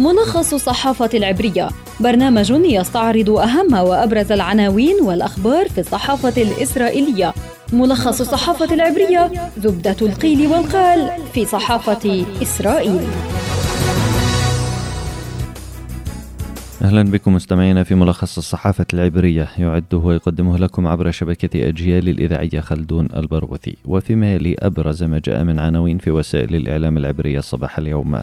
ملخص الصحافة العبرية. برنامج يستعرض أهم وأبرز العناوين والأخبار في الصحافة الإسرائيلية. ملخص الصحافة العبرية زبدة القيل والقال في صحافة إسرائيل. أهلا بكم مستمعينا في ملخص الصحافة العبرية. يعده ويقدمه لكم عبر شبكة أجيال الإذاعية خلدون البرغوثي. وفيما يلي أبرز ما جاء من عناوين في وسائل الإعلام العبرية صباح اليوم.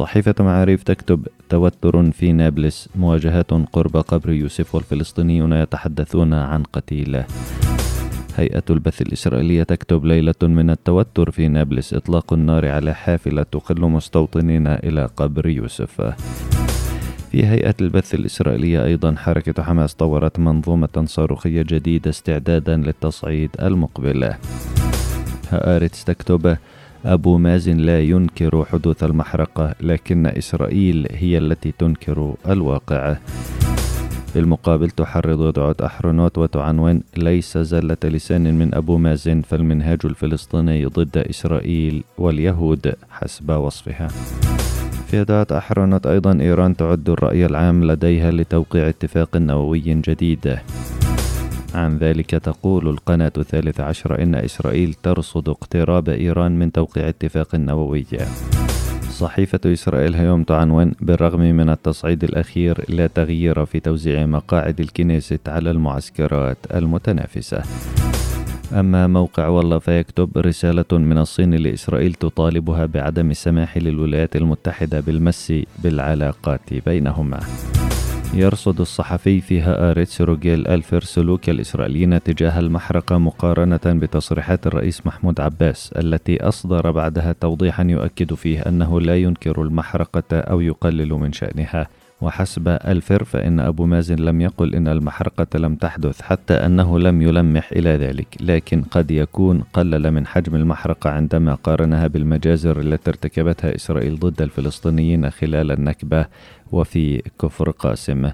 صحيفة معاريف تكتب توتر في نابلس مواجهات قرب قبر يوسف والفلسطينيون يتحدثون عن قتيله. هيئة البث الإسرائيلية تكتب ليلة من التوتر في نابلس إطلاق النار على حافلة تقل مستوطنين إلى قبر يوسف. في هيئة البث الإسرائيلية أيضا حركة حماس طورت منظومة صاروخية جديدة استعدادا للتصعيد المقبل. هآرتس تكتب أبو مازن لا ينكر حدوث المحرقة لكن إسرائيل هي التي تنكر الواقع بالمقابل تحرض دعوة أحرنوت وتعنون. ليس زلة لسان من أبو مازن فالمنهاج الفلسطيني ضد إسرائيل واليهود حسب وصفها. في دعوة أحرنوت أيضا إيران تعد الرأي العام لديها لتوقيع اتفاق نووي جديد. عن ذلك تقول القناة الثالثة عشر إن إسرائيل ترصد اقتراب إيران من توقيع اتفاق نووي. صحيفة إسرائيل هيوم تعنون بالرغم من التصعيد الأخير لا تغيير في توزيع مقاعد الكنيست على المعسكرات المتنافسة. أما موقع والله فيكتب رسالة من الصين لإسرائيل تطالبها بعدم السماح للولايات المتحدة بالمس بالعلاقات بينهما. يرصد الصحفي في هآرتس روجيل ألفر سلوك الإسرائيليين تجاه المحرقة مقارنة بتصريحات الرئيس محمود عباس التي أصدر بعدها توضيحا يؤكد فيه أنه لا ينكر المحرقة أو يقلل من شأنها. وحسب الفر فإن أبو مازن لم يقل إن المحرقة لم تحدث حتى أنه لم يلمح إلى ذلك لكن قد يكون قلل من حجم المحرقة عندما قارنها بالمجازر التي ارتكبتها إسرائيل ضد الفلسطينيين خلال النكبة وفي كفر قاسم.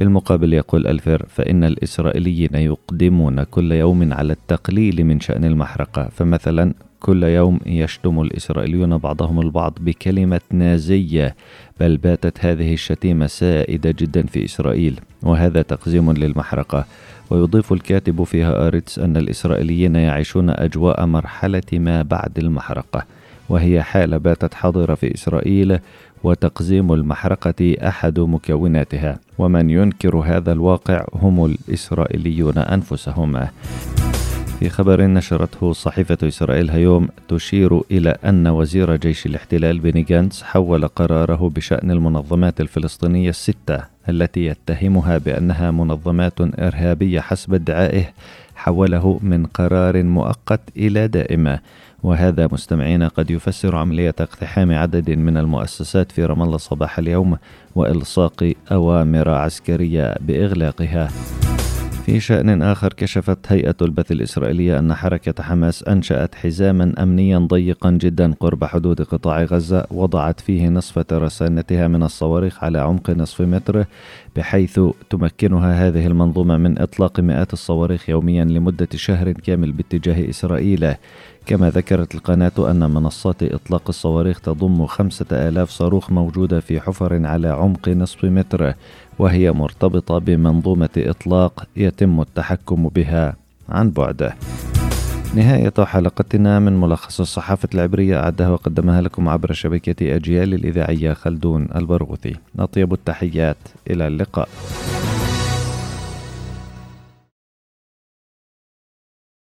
بالمقابل يقول الفر فإن الإسرائيليين يقدمون كل يوم على التقليل من شأن المحرقة فمثلا كل يوم يشتم الإسرائيليون بعضهم البعض بكلمة نازية بل باتت هذه الشتيمة سائدة جدا في إسرائيل وهذا تقزيم للمحرقة. ويضيف الكاتب فيها آريتس أن الإسرائيليين يعيشون أجواء مرحلة ما بعد المحرقة وهي حالة باتت حاضرة في إسرائيل وتقزيم المحرقة أحد مكوناتها. ومن ينكر هذا الواقع هم الإسرائيليون أنفسهم. في خبر نشرته صحيفة إسرائيل هيوم تشير إلى أن وزير جيش الاحتلال بني جانتس حول قراره بشأن المنظمات الفلسطينية الستة التي يتهمها بأنها منظمات إرهابية حسب ادعائه حوله من قرار مؤقت إلى دائمة. وهذا مستمعين قد يفسر عملية اقتحام عدد من المؤسسات في رام الله صباح اليوم وإلصاق أوامر عسكرية بإغلاقها. في شأن آخر كشفت هيئة البث الإسرائيلية أن حركة حماس أنشأت حزاما أمنيا ضيقا جدا قرب حدود قطاع غزة وضعت فيه نصف ترسانتها من الصواريخ على عمق نصف متر بحيث تمكنها هذه المنظومة من إطلاق مئات الصواريخ يوميا لمدة شهر كامل باتجاه إسرائيل. كما ذكرت القناة أن منصات إطلاق الصواريخ تضم خمسة آلاف صاروخ موجودة في حفر على عمق نصف متر وهي مرتبطة بمنظومة إطلاق يتم التحكم بها عن بعد. نهاية حلقتنا من ملخص الصحافة العبرية أعدها وقدمها لكم عبر شبكة أجيال الإذاعية خلدون البرغوثي. أطيب التحيات إلى اللقاء.